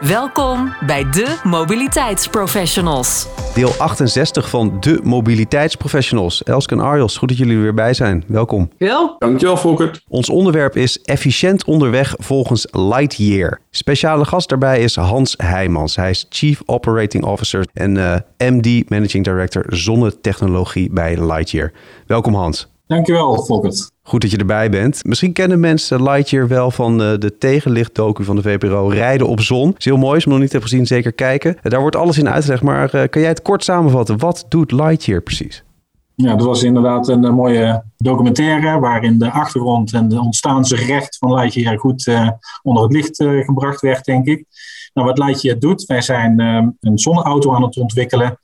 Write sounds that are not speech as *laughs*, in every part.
Welkom bij de Mobiliteitsprofessionals. Deel 68 van de Mobiliteitsprofessionals. Elske en Arjos, goed dat jullie er weer bij zijn. Welkom. Wel? Dankjewel, Volkert. Ons onderwerp is efficiënt onderweg volgens Lightyear. Speciale gast daarbij is Hans Heijmans. Hij is Chief Operating Officer en uh, MD Managing Director zonnetechnologie bij Lightyear. Welkom Hans. Dankjewel, Volkert. Goed dat je erbij bent. Misschien kennen mensen Lightyear wel van uh, de tegenlichtdocu van de VPRO Rijden op zon. Is heel mooi, als je nog niet hebt gezien, zeker kijken. Uh, daar wordt alles in uitgelegd, maar uh, kan jij het kort samenvatten? Wat doet Lightyear precies? Ja, dat was inderdaad een mooie documentaire waarin de achtergrond en de ontstaansrecht van Lightyear goed onder het licht gebracht werd, denk ik. Nou, wat Lightyear doet, wij zijn een zonneauto aan het ontwikkelen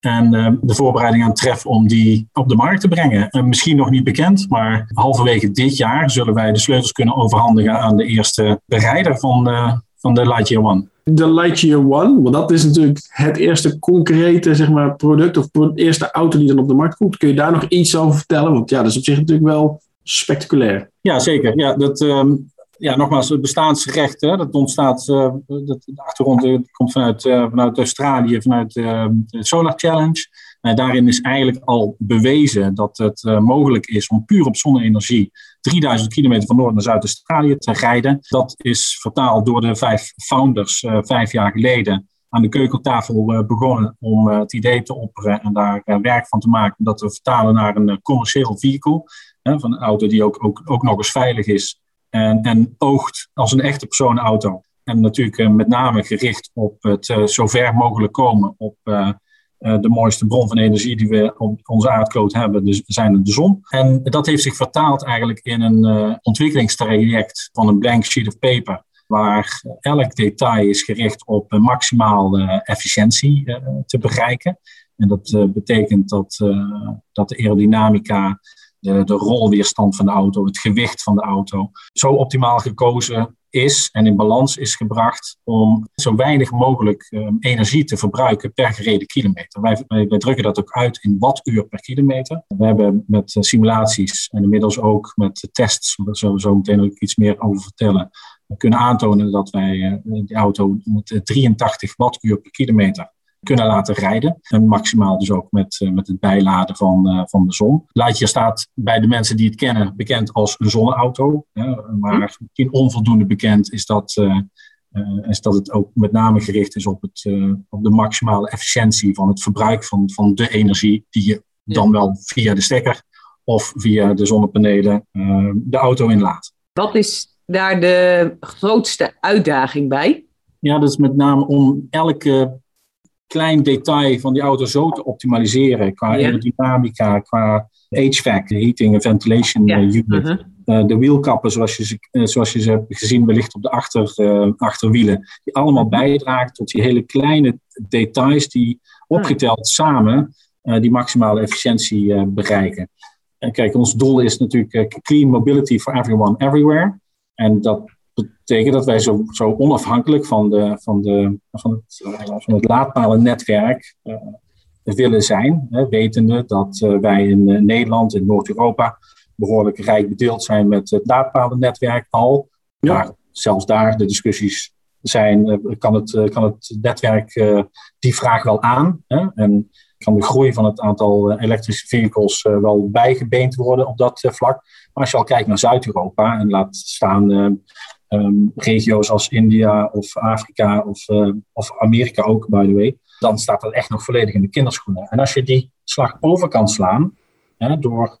en uh, de voorbereiding aan treffen om die op de markt te brengen. Uh, misschien nog niet bekend, maar halverwege dit jaar zullen wij de sleutels kunnen overhandigen aan de eerste bereider van, uh, van de Lightyear One. De Lightyear One, want dat is natuurlijk het eerste concrete zeg maar, product of de eerste auto die dan op de markt komt. Kun je daar nog iets over vertellen? Want ja, dat is op zich natuurlijk wel spectaculair. Ja, zeker. Ja, dat, um, ja, nogmaals, het bestaansrecht, hè, dat ontstaat, uh, dat, de achtergrond uh, komt vanuit, uh, vanuit Australië, vanuit de Solar Challenge. daarin is eigenlijk al bewezen dat het mogelijk is om puur op zonne-energie 3000 kilometer van Noord naar Zuid-Australië te rijden. Dat is vertaald door de vijf founders vijf jaar geleden aan de keukentafel begonnen om het idee te opperen en daar werk van te maken. Dat we vertalen naar een commercieel vehicle. van een auto die ook, ook, ook nog eens veilig is en, en oogt als een echte personenauto. En natuurlijk uh, met name gericht op het uh, zo ver mogelijk komen op de mooiste bron van energie die we op onze aardkloot hebben, dus zijn de zon. En dat heeft zich vertaald eigenlijk in een ontwikkelingstraject van een blank sheet of paper, waar elk detail is gericht op maximaal efficiëntie te bereiken. En dat betekent dat, dat de aerodynamica de, rolweerstand van de auto, het gewicht van de auto, zo optimaal gekozen is en in balans is gebracht om zo weinig mogelijk um, energie te verbruiken per gereden kilometer. Wij, drukken dat ook uit in wattuur per kilometer. We hebben met uh, simulaties en inmiddels ook met tests, daar zullen we zo meteen ook iets meer over vertellen, kunnen aantonen dat wij uh, die auto met 83 wattuur per kilometer kunnen laten rijden. En maximaal dus ook met, uh, met het bijladen van, uh, van de zon. Lightyear staat bij de mensen die het kennen bekend als een zonneauto. maar misschien onvoldoende bekend is dat, uh, is dat het ook met name gericht is op, het, op de maximale efficiëntie van het verbruik van, van de energie die je dan wel via de stekker of via de zonnepanelen de auto inlaat. Wat is daar de grootste uitdaging bij? Ja, dat is met name om elke klein detail van die auto zo te optimaliseren. Qua aerodynamica, qua HVAC, heating en ventilation ja. unit. Uh -huh. uh, de wielkappen, zoals je, ze, uh, zoals je ze hebt gezien, wellicht op de achter, achterwielen. Die allemaal bijdragen tot die hele kleine details die opgeteld samen die maximale efficiëntie bereiken. En kijk, ons doel is natuurlijk clean mobility for everyone, everywhere. En dat betekent dat wij zo, zo onafhankelijk van, de, van, de, van, het, van het laadpalennetwerk uh, willen zijn. Hè, wetende dat uh, wij in uh, Nederland, in Noord-Europa, behoorlijk rijk bedeeld zijn met het laadpalennetwerk al. Ja. Maar zelfs daar de discussies zijn, kan, het, kan het netwerk die vraag wel aan? Hè? En kan de groei van het aantal elektrische vehicles wel bijgebeend worden op dat vlak. Maar als je al kijkt naar Zuid-Europa en laat staan um, regio's als India of Afrika of, uh, of Amerika ook, by the way, dan staat dat echt nog volledig in de kinderschoenen. En als je die slag over kan slaan, hè, door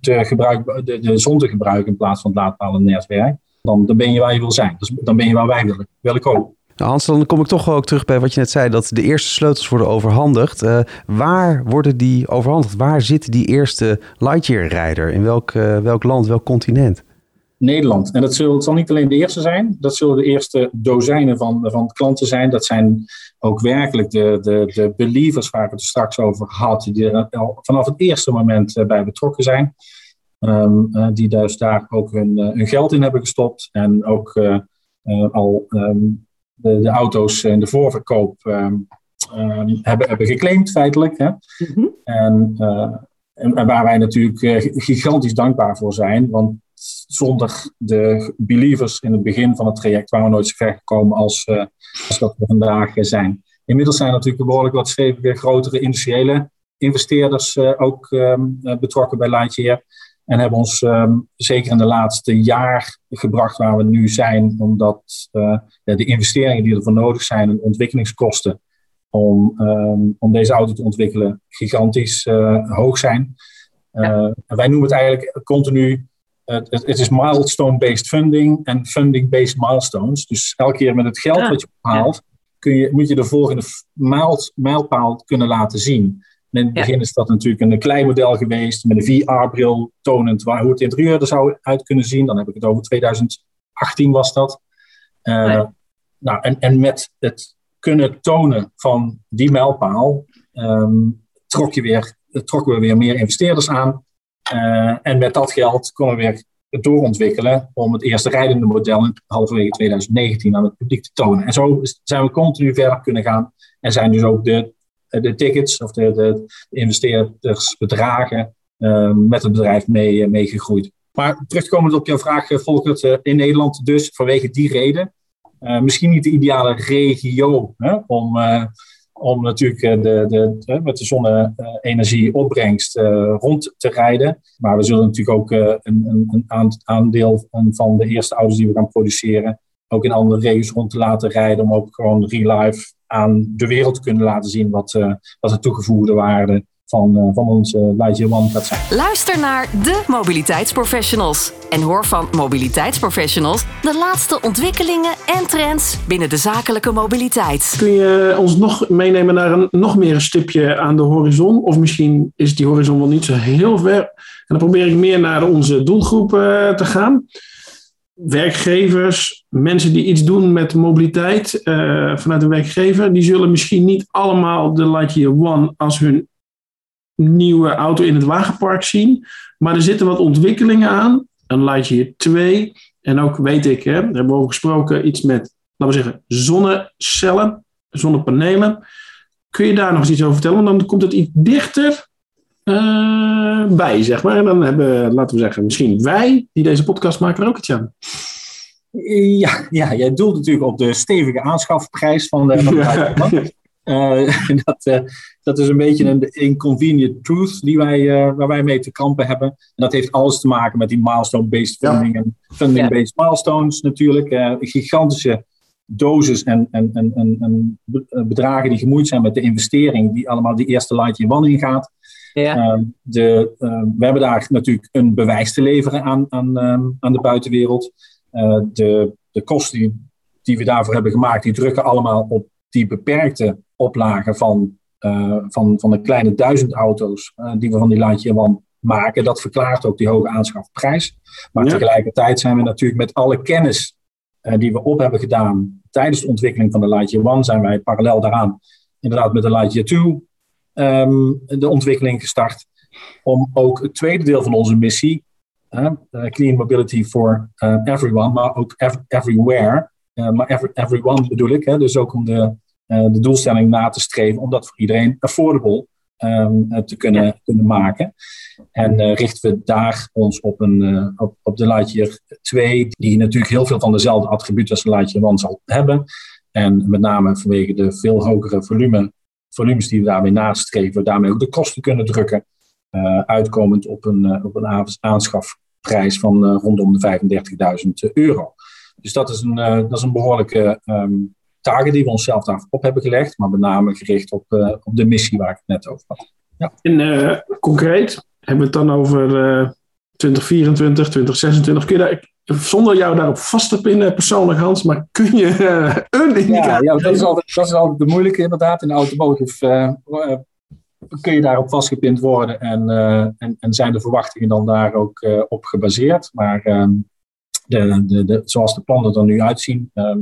de, gebruik, de, de zon te gebruiken in plaats van het laadpalen netwerk, dan, dan ben je waar je wil zijn. Dus dan ben je waar wij willen, wil ik ook. Nou Hans, dan kom ik toch ook terug bij wat je net zei, dat de eerste sleutels worden overhandigd. Uh, waar worden die overhandigd? Waar zit die eerste Lightyear-rijder? In welk, uh, welk land, welk continent? Nederland. En dat zal, het zal niet alleen de eerste zijn, dat zullen de eerste dozijnen van, van klanten zijn. Dat zijn ook werkelijk de, de, de believers waar ik het straks over had, die er al vanaf het eerste moment eh, bij betrokken zijn. Um, uh, die dus daar ook hun, uh, hun, geld in hebben gestopt en ook uh, al um, de, de, auto's in de voorverkoop um, hebben, hebben geclaimd, feitelijk. Hè? Mm -hmm. en, en, en, waar wij natuurlijk gigantisch dankbaar voor zijn, want zonder de believers in het begin van het traject waren we nooit zo ver gekomen als, uh, als dat we vandaag zijn. Inmiddels zijn natuurlijk behoorlijk wat stevige, grotere industriële investeerders uh, ook um, betrokken bij Lightyear. En hebben ons um, zeker in de laatste jaar gebracht waar we nu zijn, omdat uh, de investeringen die ervoor nodig zijn en ontwikkelingskosten om, um, om deze auto te ontwikkelen gigantisch hoog zijn. Ja. wij noemen het eigenlijk continu het, het, is milestone-based funding en funding-based milestones. Dus elke keer met het geld ja. wat je ophaalt, kun je, moet je de volgende mijl, mijlpaal kunnen laten zien. En in het begin is dat natuurlijk een klein model geweest met een VR-bril tonend waar, hoe het interieur er zou uit kunnen zien. Dan heb ik het over 2018 was dat. Uh, nee. nou, en, en met het kunnen tonen van die mijlpaal um, trok je weer, trokken we weer meer investeerders aan. Uh, en met dat geld konden we weer doorontwikkelen om het eerste rijdende model halverwege 2019 aan het publiek te tonen. En zo zijn we continu verder kunnen gaan en zijn dus ook de, de tickets of de, de investeerdersbedragen uh, met het bedrijf mee, mee gegroeid. Maar terugkomend op jouw vraag, Volkert, in Nederland dus vanwege die reden. misschien niet de ideale regio hè, om om natuurlijk eh, de, de, met de zonne-energie opbrengst uh, rond te rijden. Maar we zullen natuurlijk ook uh, een, een, aandeel van de eerste auto's die we gaan produceren ook in andere regio's rond te laten rijden. Om ook gewoon real life aan de wereld te kunnen laten zien wat, wat de toegevoegde waarde van, uh, van onze Lightyear One gaat zijn. Luister naar de mobiliteitsprofessionals en hoor van mobiliteitsprofessionals de laatste ontwikkelingen en trends binnen de zakelijke mobiliteit. Kun je ons nog meenemen naar een nog meer een stipje aan de horizon? Of misschien is die horizon wel niet zo heel ver. En dan probeer ik meer naar onze doelgroep uh, te gaan. Werkgevers, mensen die iets doen met mobiliteit uh, vanuit de werkgever, die zullen misschien niet allemaal de Lightyear One als hun nieuwe auto in het wagenpark zien. Maar er zitten wat ontwikkelingen aan. Een Lightyear 2. En ook weet ik, hè, daar hebben we over gesproken, iets met, laten we zeggen, zonnecellen, zonnepanelen. Kun je daar nog eens iets over vertellen? Want dan komt het iets dichter uh, bij, zeg maar. En dan hebben, laten we zeggen, misschien wij, die deze podcast maken, er ook iets aan. Ja, ja, jij doelt natuurlijk op de stevige aanschafprijs van de, van de *laughs* *laughs* dat, uh, dat is een beetje een inconvenient truth die wij, uh, waar wij mee te kampen hebben. En dat heeft alles te maken met die milestone-based funding ja. en funding-based ja. milestones natuurlijk. gigantische doses en, en, en, en, bedragen die gemoeid zijn met de investering die allemaal die eerste Lightyear One ingaat. Ja. de, we hebben daar natuurlijk een bewijs te leveren aan, aan, aan de buitenwereld. de, de kosten die, die we daarvoor hebben gemaakt, die drukken allemaal op die beperkte oplagen van, uh, van, van de kleine duizend auto's uh, die we van die One maken. Dat verklaart ook die hoge aanschafprijs. Maar ja. tegelijkertijd zijn we natuurlijk met alle kennis uh, die we op hebben gedaan tijdens de ontwikkeling van de Lightyear One, zijn wij parallel daaraan inderdaad met de Lightyear 2 um, ehm, de ontwikkeling gestart. Om ook het tweede deel van onze missie, Clean Mobility for Everyone, maar ook ev everywhere, maar every, everyone bedoel ik, hè, dus ook om de de doelstelling na te streven om dat voor iedereen affordable um, te kunnen, ja. kunnen maken. En uh, richten we daar ons op, een, uh, op, op de Lightyear 2, die natuurlijk heel veel van dezelfde attributen als de Lightyear 1 zal hebben. En met name vanwege de veel hogere volume, volumes die we daarmee nastreven, daarmee ook de kosten kunnen drukken. uitkomend op een, op een aanschafprijs van rondom de 35.000 euro. Dus dat is een, dat is een behoorlijke um, taken die we onszelf daarop hebben gelegd, maar met name gericht op, uh, op de missie waar ik het net over had. Ja. En uh, concreet, hebben we het dan over uh, 2024, 2026? Kun je daar, zonder jou daarop vast te pinnen, persoonlijk Hans, maar kun je een indicatie ja, ja, dat is, altijd, dat is altijd de moeilijke inderdaad. In de automotive kun je daarop vastgepind worden en, en, en zijn de verwachtingen dan daar ook op gebaseerd. Maar ehm, de, de, de, zoals de plannen er nu uitzien, ehm,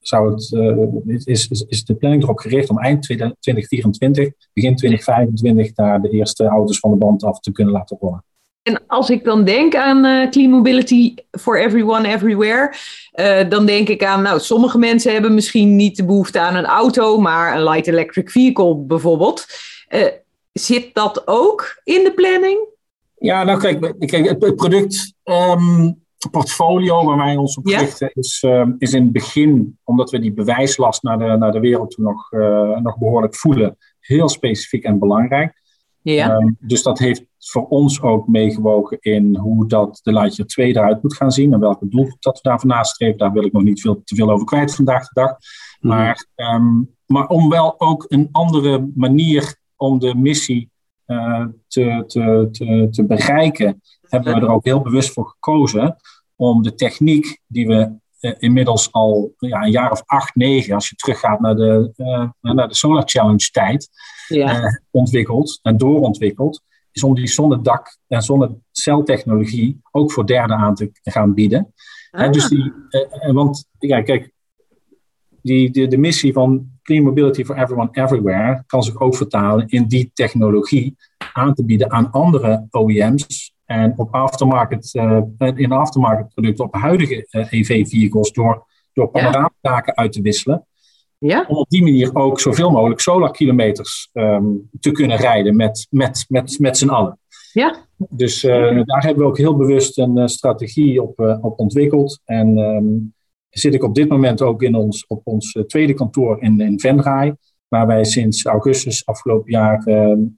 zou het, uh, is, is, is de planning erop gericht om eind 2024, begin 2025, daar de eerste auto's van de band af te kunnen laten rollen. En als ik dan denk aan uh, clean mobility for everyone, everywhere, uh, dan denk ik aan, nou, sommige mensen hebben misschien niet de behoefte aan een auto, maar een light electric vehicle bijvoorbeeld. Uh, zit dat ook in de planning? Ja, nou kijk, kijk het, product um, portfolio waar wij ons op richten ja. is, um, is in het begin, omdat we die bewijslast naar de, naar de wereld toe nog, nog behoorlijk voelen, heel specifiek en belangrijk. Ja. Um, dus dat heeft voor ons ook meegewogen in hoe dat de Lightyear 2 eruit moet gaan zien en welke doelgroep dat we daarvoor nastreven. Daar wil ik nog niet veel, te veel over kwijt vandaag de dag. Mm. Maar, um, maar om wel ook een andere manier om de missie te, te, te, te bereiken, hebben we er ook heel bewust voor gekozen om de techniek die we uh, inmiddels al ja, een jaar of acht, negen, als je teruggaat naar de, uh, naar de Solar Challenge tijd, ja. uh, ontwikkeld en doorontwikkeld, is om die zonnedak- en zonneceltechnologie ook voor derden aan te gaan bieden. Ah. Dus die, want ja, kijk, die, de, de missie van Clean Mobility for Everyone Everywhere kan zich ook vertalen in die technologie aan te bieden aan andere OEM's en op aftermarket, uh, in aftermarket producten op huidige EV-vehicles door, door panoramadaken uit te wisselen. Ja. Om op die manier ook zoveel mogelijk solarkilometers um, te kunnen rijden met, met, met, met z'n allen. Ja. Dus uh, daar hebben we ook heel bewust een strategie op, uh, op ontwikkeld. En um, zit ik op dit moment ook in ons, op ons tweede kantoor in, in Venray, waar wij sinds augustus afgelopen jaar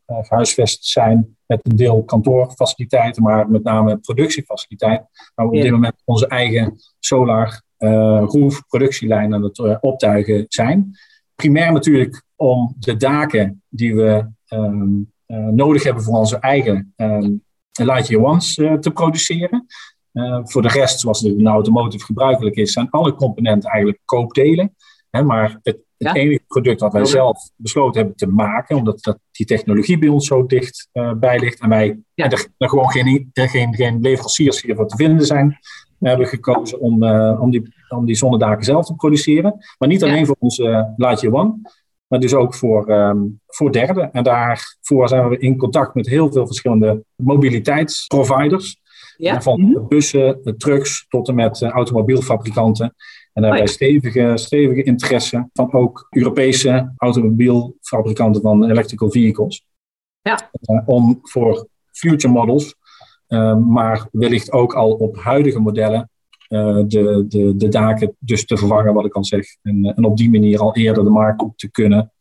gehuisvest zijn met een deel kantoorfaciliteiten, maar met name productiefaciliteit. Waar we op dit moment onze eigen solar uh, roof productielijn aan het uh, optuigen zijn. Primair natuurlijk om de daken die we um, uh, nodig hebben voor onze eigen um, Lightyear Ones te produceren. Voor de rest, zoals het in de automotive gebruikelijk is, zijn alle componenten eigenlijk koopdelen. Hè, maar het, enige product wat wij zelf besloten hebben te maken, omdat dat, die technologie bij ons zo dicht bij ligt en wij ja. er, er, gewoon geen, geen, geen leveranciers hiervoor te vinden zijn, we hebben gekozen om, uh, om, die, om die zonnedaken zelf te produceren. Maar niet alleen ja. voor onze uh, Lightyear One, maar dus ook voor, um, voor derden. En daarvoor zijn we in contact met heel veel verschillende mobiliteitsproviders. Ja. Van -hmm. bussen, trucks tot en met uh, automobielfabrikanten. En daar hebben wij stevige, stevige interesse van ook Europese automobielfabrikanten van electrical vehicles. Ja. om voor future models uh, maar wellicht ook al op huidige modellen uh, de, de, de daken dus te vervangen, wat ik al zeg. En, en op die manier al eerder de markt op te kunnen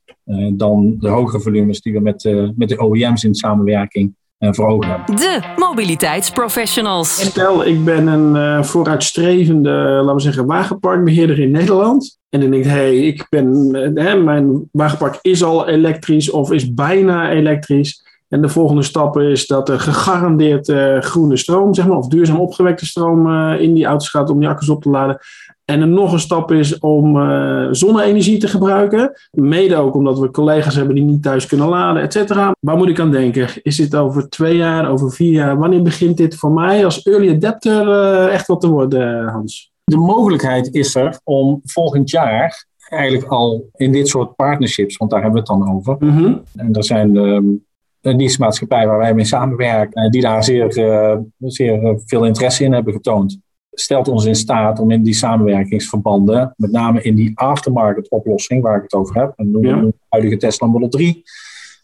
dan de hogere volumes die we met, met de OEM's in samenwerking voor ogen hebben. De mobiliteitsprofessionals. Stel, ik ben een vooruitstrevende, laten we zeggen, wagenparkbeheerder in Nederland. En dan denk ik, hé, hey, ik ben, hè, mijn wagenpark is al elektrisch of is bijna elektrisch. En de volgende stap is dat er gegarandeerd uh, groene stroom, zeg maar, of duurzaam opgewekte stroom uh, in die auto's gaat om die accu's op te laden. En er nog een stap is om uh, zonne-energie te gebruiken. Mede ook omdat we collega's hebben die niet thuis kunnen laden, et cetera. Waar moet ik aan denken? Is dit over twee jaar, over vier jaar? Wanneer begint dit voor mij als early adapter echt wat te worden, Hans? De mogelijkheid is er om volgend jaar eigenlijk al in dit soort partnerships, want daar hebben we het dan over. Mm -hmm. En er zijn um, een dienstmaatschappij waar wij mee samenwerken, die daar zeer, uh, zeer veel interesse in hebben getoond, stelt ons in staat om in die samenwerkingsverbanden, met name in die aftermarket oplossing waar ik het over heb, en ja. de huidige Tesla Model 3,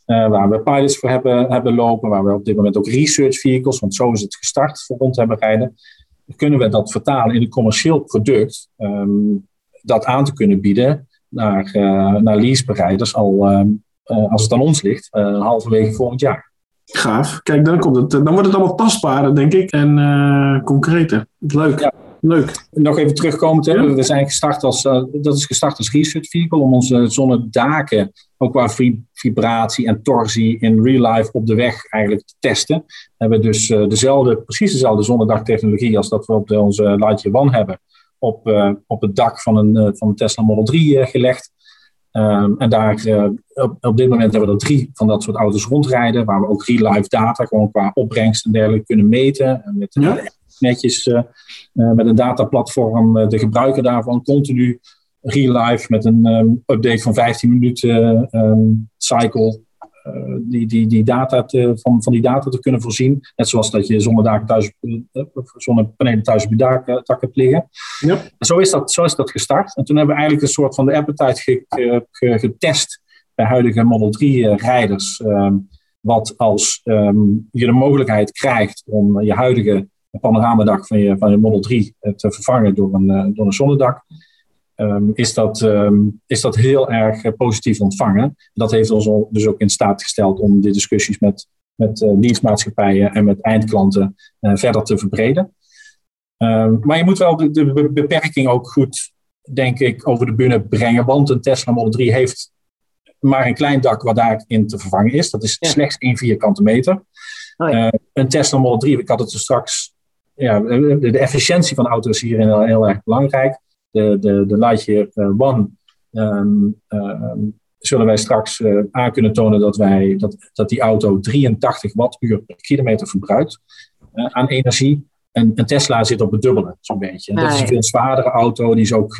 uh, waar we pilots voor hebben, hebben lopen, waar we op dit moment ook research vehicles, want zo is het gestart, voor rond hebben rijden, kunnen we dat vertalen in een commercieel product, um, dat aan te kunnen bieden naar, uh, naar leasebereiders al um, uh, als het aan ons ligt, halverwege volgend jaar. Gaaf. Kijk, dan, komt het, dan wordt het allemaal tastbaarder, denk ik, en uh, concreter. Leuk. Ja. Leuk. Nog even terugkomend, hè. Ja. we zijn gestart als, dat is gestart als research vehicle om onze zonnedaken, ook qua vibratie en torsie in real life op de weg eigenlijk te testen. We hebben dus dezelfde, precies dezelfde zonnedagtechnologie als dat we op de, onze Lightyear One hebben, op, op het dak van een, van een Tesla Model 3 gelegd. Um, en daar, uh, op, op, dit moment hebben we er drie van dat soort auto's rondrijden, waar we ook real-life data, gewoon qua opbrengst en dergelijke, kunnen meten. En met ja. netjes met een dataplatform de gebruiker daarvan continu real life met een update van 15 minuten cycle eh, die, die, die data te, van, van die data te kunnen voorzien. Net zoals dat je zonnedaken thuis, eh, zonnepanelen thuis op je dak, dak hebt liggen. Ja. Zo, is dat, zo is dat gestart. En toen hebben we eigenlijk een soort van de appetite getest bij huidige Model 3-rijders. Eh, ehm, wat als ehm, je de mogelijkheid krijgt om je huidige panoramadak van je, van je Model 3 te vervangen door een, door een zonnedak. Ehm, is, dat, ehm, is dat heel erg eh, positief ontvangen. Dat heeft ons dus ook in staat gesteld om die discussies met, met uh, dienstmaatschappijen en met eindklanten uh, verder te verbreden. Um, maar je moet wel de, de, beperking ook goed, denk ik, over de bühne brengen. Want een Tesla Model 3 heeft maar een klein dak wat daarin te vervangen is. Dat is slechts 1 vierkante meter. Oh ja. een Tesla Model 3, ik had het er straks. Ja, de, de efficiëntie van de auto is hierin heel erg belangrijk de, de, de Lightyear eh, One, ehm, ehm, zullen wij straks eh, aan kunnen tonen dat, wij, dat, dat die auto 83 wattuur per kilometer verbruikt eh, aan energie. En een Tesla zit op het dubbele, zo'n beetje. En dat is een veel zwaardere auto, die is ook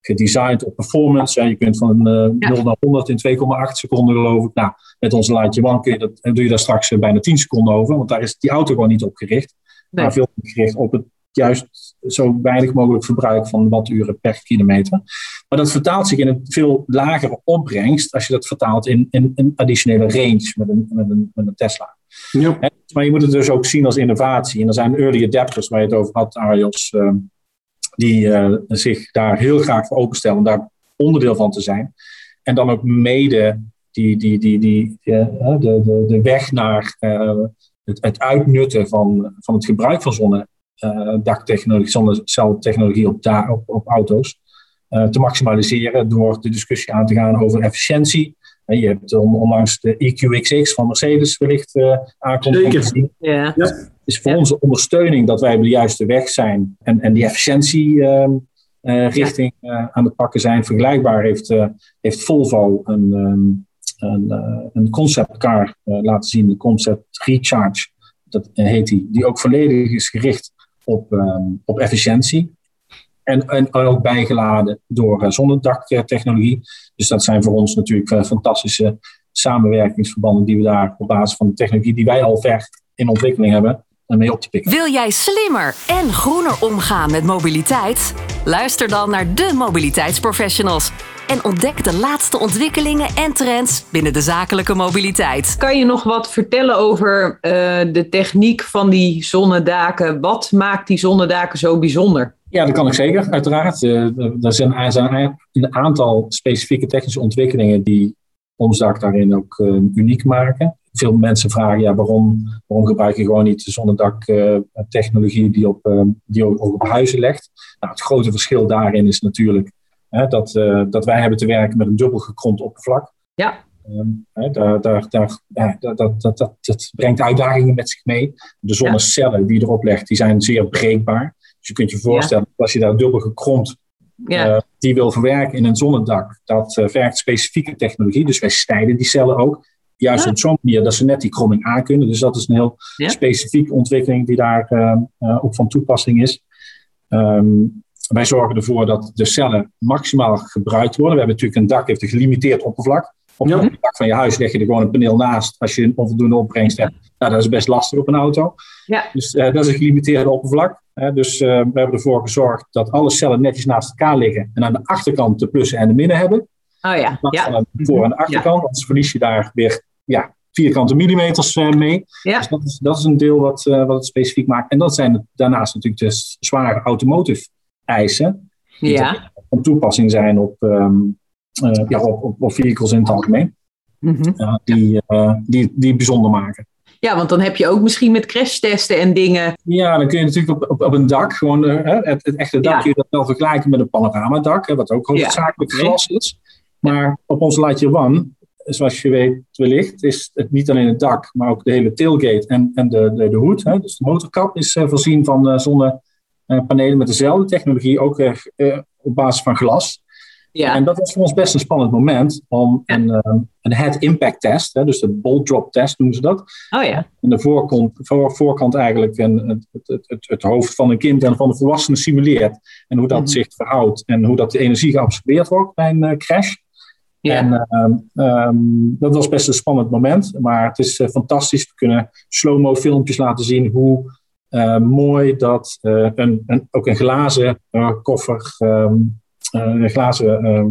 gedesigned op performance. Je kunt van uh, 0 naar 100 in 2,8 seconden geloof ik. Nou, met onze Lightyear One kun je dat, doe je daar straks bijna 10 seconden over. Want daar is die auto gewoon niet op gericht. Maar veel gericht op het juist zo weinig mogelijk verbruik van watturen per kilometer. Maar dat vertaalt zich in een veel lagere opbrengst als je dat vertaalt in, in een additionele range met een, met een, met een Tesla. Ja. Maar je moet het dus ook zien als innovatie. En er zijn early adapters waar je het over had, Arios, uh, die uh, zich daar heel graag voor openstellen om daar onderdeel van te zijn. En dan ook mede die, die, die, die, de, de, de weg naar het, het uitnutten van, van het gebruik van zonne daktechnologie, zonneceltechnologie op, op, op auto's uh, te maximaliseren door de discussie aan te gaan over efficiëntie. Je hebt onlangs de EQXX van Mercedes wellicht uh, aankomt. Zeker. Ja. Het is voor onze ondersteuning dat wij op de juiste weg zijn en, en die efficiëntie ehm, richting aan het pakken zijn. Vergelijkbaar heeft, heeft Volvo een, um, een, een concept car laten zien, de Concept Recharge. Dat heet die, die ook volledig is gericht op, ehm, op efficiëntie. En, en ook bijgeladen door uh, zonnedaktechnologie. Dus dat zijn voor ons natuurlijk uh, fantastische samenwerkingsverbanden die we daar op basis van de technologie die wij al ver in ontwikkeling hebben, mee op te pikken. Wil jij slimmer en groener omgaan met mobiliteit? Luister dan naar de mobiliteitsprofessionals en ontdek de laatste ontwikkelingen en trends binnen de zakelijke mobiliteit. Kan je nog wat vertellen over uh, de techniek van die zonnedaken? Wat maakt die zonnedaken zo bijzonder? Ja, dat kan ik zeker, uiteraard. Uh, er zijn, er zijn een aantal specifieke technische ontwikkelingen die ons dak daarin ook uh, uniek maken. Veel mensen vragen, ja, waarom, waarom gebruik je gewoon niet de zonnedaktechnologie die, op, die ook op huizen legt? Nou, het grote verschil daarin is natuurlijk dat, uh, dat wij hebben te werken met een dubbel gekromd oppervlak. Ja. Um, daar, daar, daar, ja, dat, dat, dat, dat, dat brengt uitdagingen met zich mee. De zonnecellen die je erop legt, die zijn zeer breekbaar. Dus je kunt je voorstellen, ja. als je daar dubbel gekromd ja. uh, die wil verwerken in een zonnedak, dat uh, vergt specifieke technologie. Dus wij snijden die cellen ook. Juist op zo'n manier dat ze net die kromming aankunnen. Dus dat is een heel specifieke ontwikkeling die daar ook van toepassing is. Um, wij zorgen ervoor dat de cellen maximaal gebruikt worden. We hebben natuurlijk een dak, heeft een gelimiteerd oppervlak. Op het dak van je huis leg je er gewoon een paneel naast als je een onvoldoende opbrengst hebt. Nou, dat is best lastig op een auto. Ja. Dus uh, dat is een gelimiteerde oppervlak. Uh, dus uh, we hebben ervoor gezorgd dat alle cellen netjes naast elkaar liggen. En aan de achterkant de plussen en de minnen hebben. Oh ja. ja. Voor- en de achterkant. Ja. Anders verlies je daar weer ja, vierkante millimeters mee. Ja. Dus dat is, dat is een deel wat, wat het specifiek maakt. En dat zijn daarnaast natuurlijk de zware automotive eisen. Die ja. van toepassing zijn op, um, uh, ja, op, op, op, vehicles in het algemeen. Mm -hmm. uh, die, uh, die, die bijzonder maken. Ja, want dan heb je ook misschien met crashtesten en dingen. Ja, dan kun je natuurlijk op, op, op een dak, gewoon het, het, echte dak, ja. kun je dat wel vergelijken met een panoramadak, hè, wat ook hoofdzakelijk ja. glas is. Maar op onze Lightyear One, zoals je weet wellicht, is het niet alleen het dak, maar ook de hele tailgate en, en de, de, de hoed. Hè, dus de motorkap is voorzien van zonne panelen met dezelfde technologie, ook uh, op basis van glas. Ja. En dat was voor ons best een spannend moment om een, ehm, een head impact test, hè, dus de ball drop test noemen ze dat. Oh ja. Aan de voorkant, voor, voorkant eigenlijk een, het, het, het, het hoofd van een kind en van een volwassene simuleert. En hoe dat Mhm. zich verhoudt en hoe dat de energie geabsorbeerd wordt bij een eh, crash. Ja. En ehm, ehm, dat was best een spannend moment, maar het is eh, fantastisch. We kunnen slow-mo filmpjes laten zien hoe eh, mooi dat eh, een, een, ook een glazen eh, koffer, ehm, eh, een glazen ehm,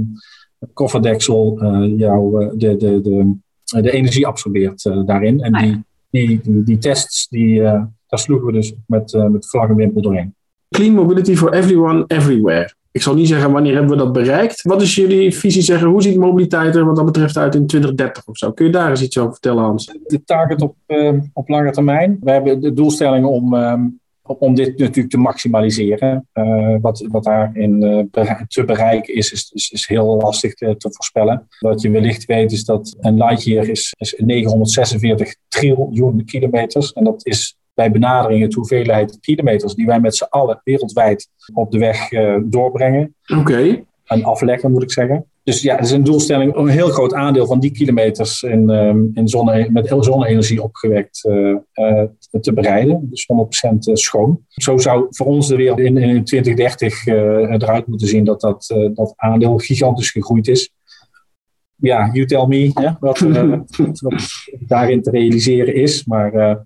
kofferdeksel eh, jou, de, de, de, de energie absorbeert daarin. En Ah, ja. die, die, die, die tests, die, eh, daar sloegen we dus met, met vlag en wimpel doorheen. Clean mobility for everyone, everywhere. Ik zal niet zeggen wanneer hebben we dat bereikt. Wat is jullie visie zeggen? Hoe ziet mobiliteit er wat dat betreft uit in 2030 of zo? Kun je daar eens iets over vertellen, Hans? de target op, eh, op lange termijn. We hebben de doelstelling om, ehm, om dit natuurlijk te maximaliseren. Eh, wat, wat daarin bere- te bereiken is, is, is, is heel lastig te, te voorspellen. Wat je wellicht weet is dat een Lightyear is, is 946 triljoen kilometers. En dat is bij benadering het hoeveelheid kilometers die wij met z'n allen wereldwijd op de weg eh, doorbrengen Oké. en afleggen, moet ik zeggen. Dus ja, het is een doelstelling om een heel groot aandeel van die kilometers in, ehm, in zonne, met zonne-energie opgewekt eh, eh, te bereiden. Dus 100% schoon. Zo zou voor ons de wereld in, in 2030 eh, eruit moeten zien dat dat, dat aandeel gigantisch gegroeid is. Ja, you tell me hè, wat, *laughs* wat, wat daarin te realiseren is. Maar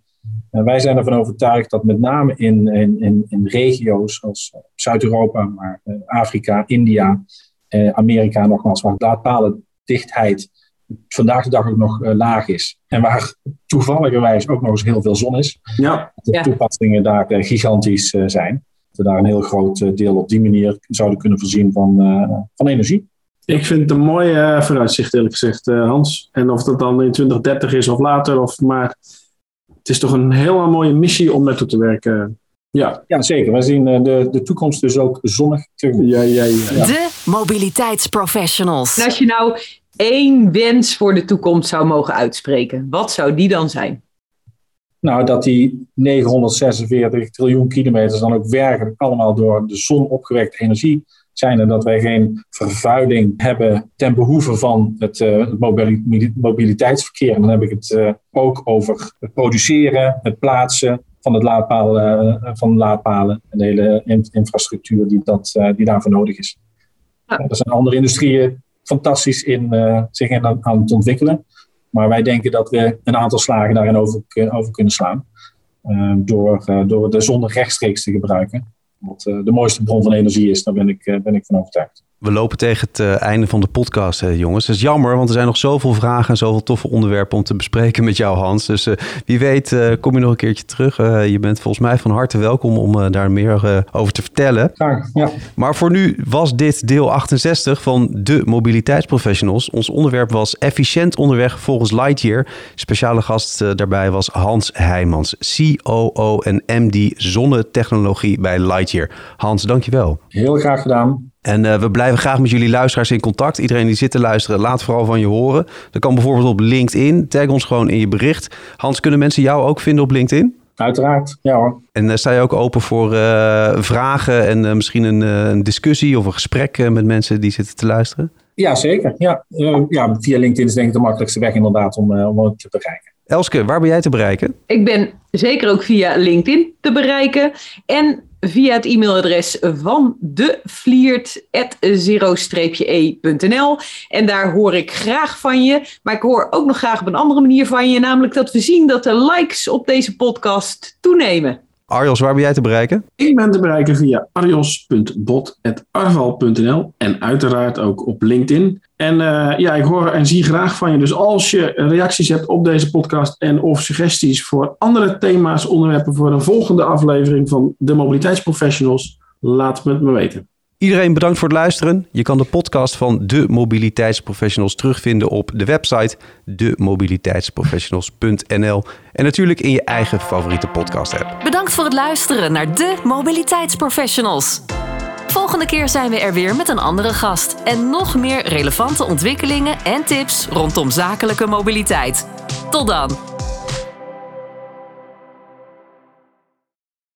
wij zijn ervan overtuigd dat met name in, in, in, in regio's als Zuid-Europa, maar eh, Afrika, India, eh, Amerika nogmaals, waar laadpalendichtheid vandaag de dag ook nog eh, laag is. En waar toevalligerwijs ook nog eens heel veel zon is. Ja, De Ja. toepassingen daar eh, gigantisch eh, zijn. Dat we daar een heel groot deel op die manier zouden kunnen voorzien van, eh, van energie. ik vind het een mooi vooruitzicht eerlijk gezegd, eh, Hans. En of dat dan in 2030 is of later, of, maar het is toch een hele mooie missie om naartoe te werken. Ja, Ja, zeker. We zien eh, de, de toekomst dus ook zonnig tegemoet. ja, ja, ja. De mobiliteitsprofessionals. En als je nou één wens voor de toekomst zou mogen uitspreken, wat zou die dan zijn? Nou, dat die 946 triljoen kilometers dan ook werkelijk allemaal door de zon opgewekte energie zijn. En dat wij geen vervuiling hebben ten behoeve van het, eh, mobiliteitsverkeer. En dan heb ik het eh, ook over het produceren, het plaatsen van, het laadpaal, eh, van de laadpalen en de hele in- infrastructuur die, dat, die daarvoor nodig is. Ja. Er zijn andere industrieën fantastisch in, zich in aan, aan het ontwikkelen. Maar wij denken dat we een aantal slagen daarin over, over kunnen slaan. door, door de zon rechtstreeks te gebruiken. Wat eh, de mooiste bron van energie is, daar ben ik, eh, ben ik van overtuigd. We lopen tegen het eh, einde van de podcast, jongens. Dat is jammer, want er zijn nog zoveel vragen en zoveel toffe onderwerpen om te bespreken met jou, Hans. Dus eh, wie weet eh, kom je nog een keertje terug. Je bent volgens mij van harte welkom om daar meer over te vertellen. Graag, ja. Maar voor nu was dit deel 68 van de mobiliteitsprofessionals. Ons onderwerp was efficiënt onderweg volgens Lightyear. Speciale gast daarbij was Hans Heijmans, COO en MD zonnetechnologie bij Lightyear. Hans, dankjewel. Heel graag gedaan. En eh, we blijven graag met jullie luisteraars in contact. Iedereen die zit te luisteren, laat vooral van je horen. Dat kan bijvoorbeeld op LinkedIn. Tag ons gewoon in je bericht. Hans, kunnen mensen jou ook vinden op LinkedIn? Uiteraard, ja hoor. En eh, sta je ook open voor eh, vragen en eh, misschien een, eh, een discussie of een gesprek eh, met mensen die zitten te luisteren? Ja, zeker. Ja, Eh, ja, via LinkedIn is denk ik de makkelijkste weg inderdaad om, eh, om het te bereiken. Elske, waar ben jij te bereiken? Ik ben zeker ook via LinkedIn te bereiken en via het e-mailadres van de e.nl. En daar hoor ik graag van je. Maar ik hoor ook nog graag op een andere manier van je. Namelijk dat we zien dat de likes op deze podcast toenemen. Arjos, waar ben jij te bereiken? Ik ben te bereiken via arios.bot.arval.nl en uiteraard ook op LinkedIn. En eh, ja, ik hoor en zie graag van je. Dus als je reacties hebt op deze podcast en of suggesties voor andere thema's, onderwerpen voor een volgende aflevering van de Mobiliteitsprofessionals, laat het me weten. Iedereen bedankt voor het luisteren. Je kan de podcast van de Mobiliteitsprofessionals terugvinden op de website demobiliteitsprofessionals.nl en natuurlijk in je eigen favoriete podcast app. Bedankt voor het luisteren naar de Mobiliteitsprofessionals. Volgende keer zijn we er weer met een andere gast en nog meer relevante ontwikkelingen en tips rondom zakelijke mobiliteit. Tot dan!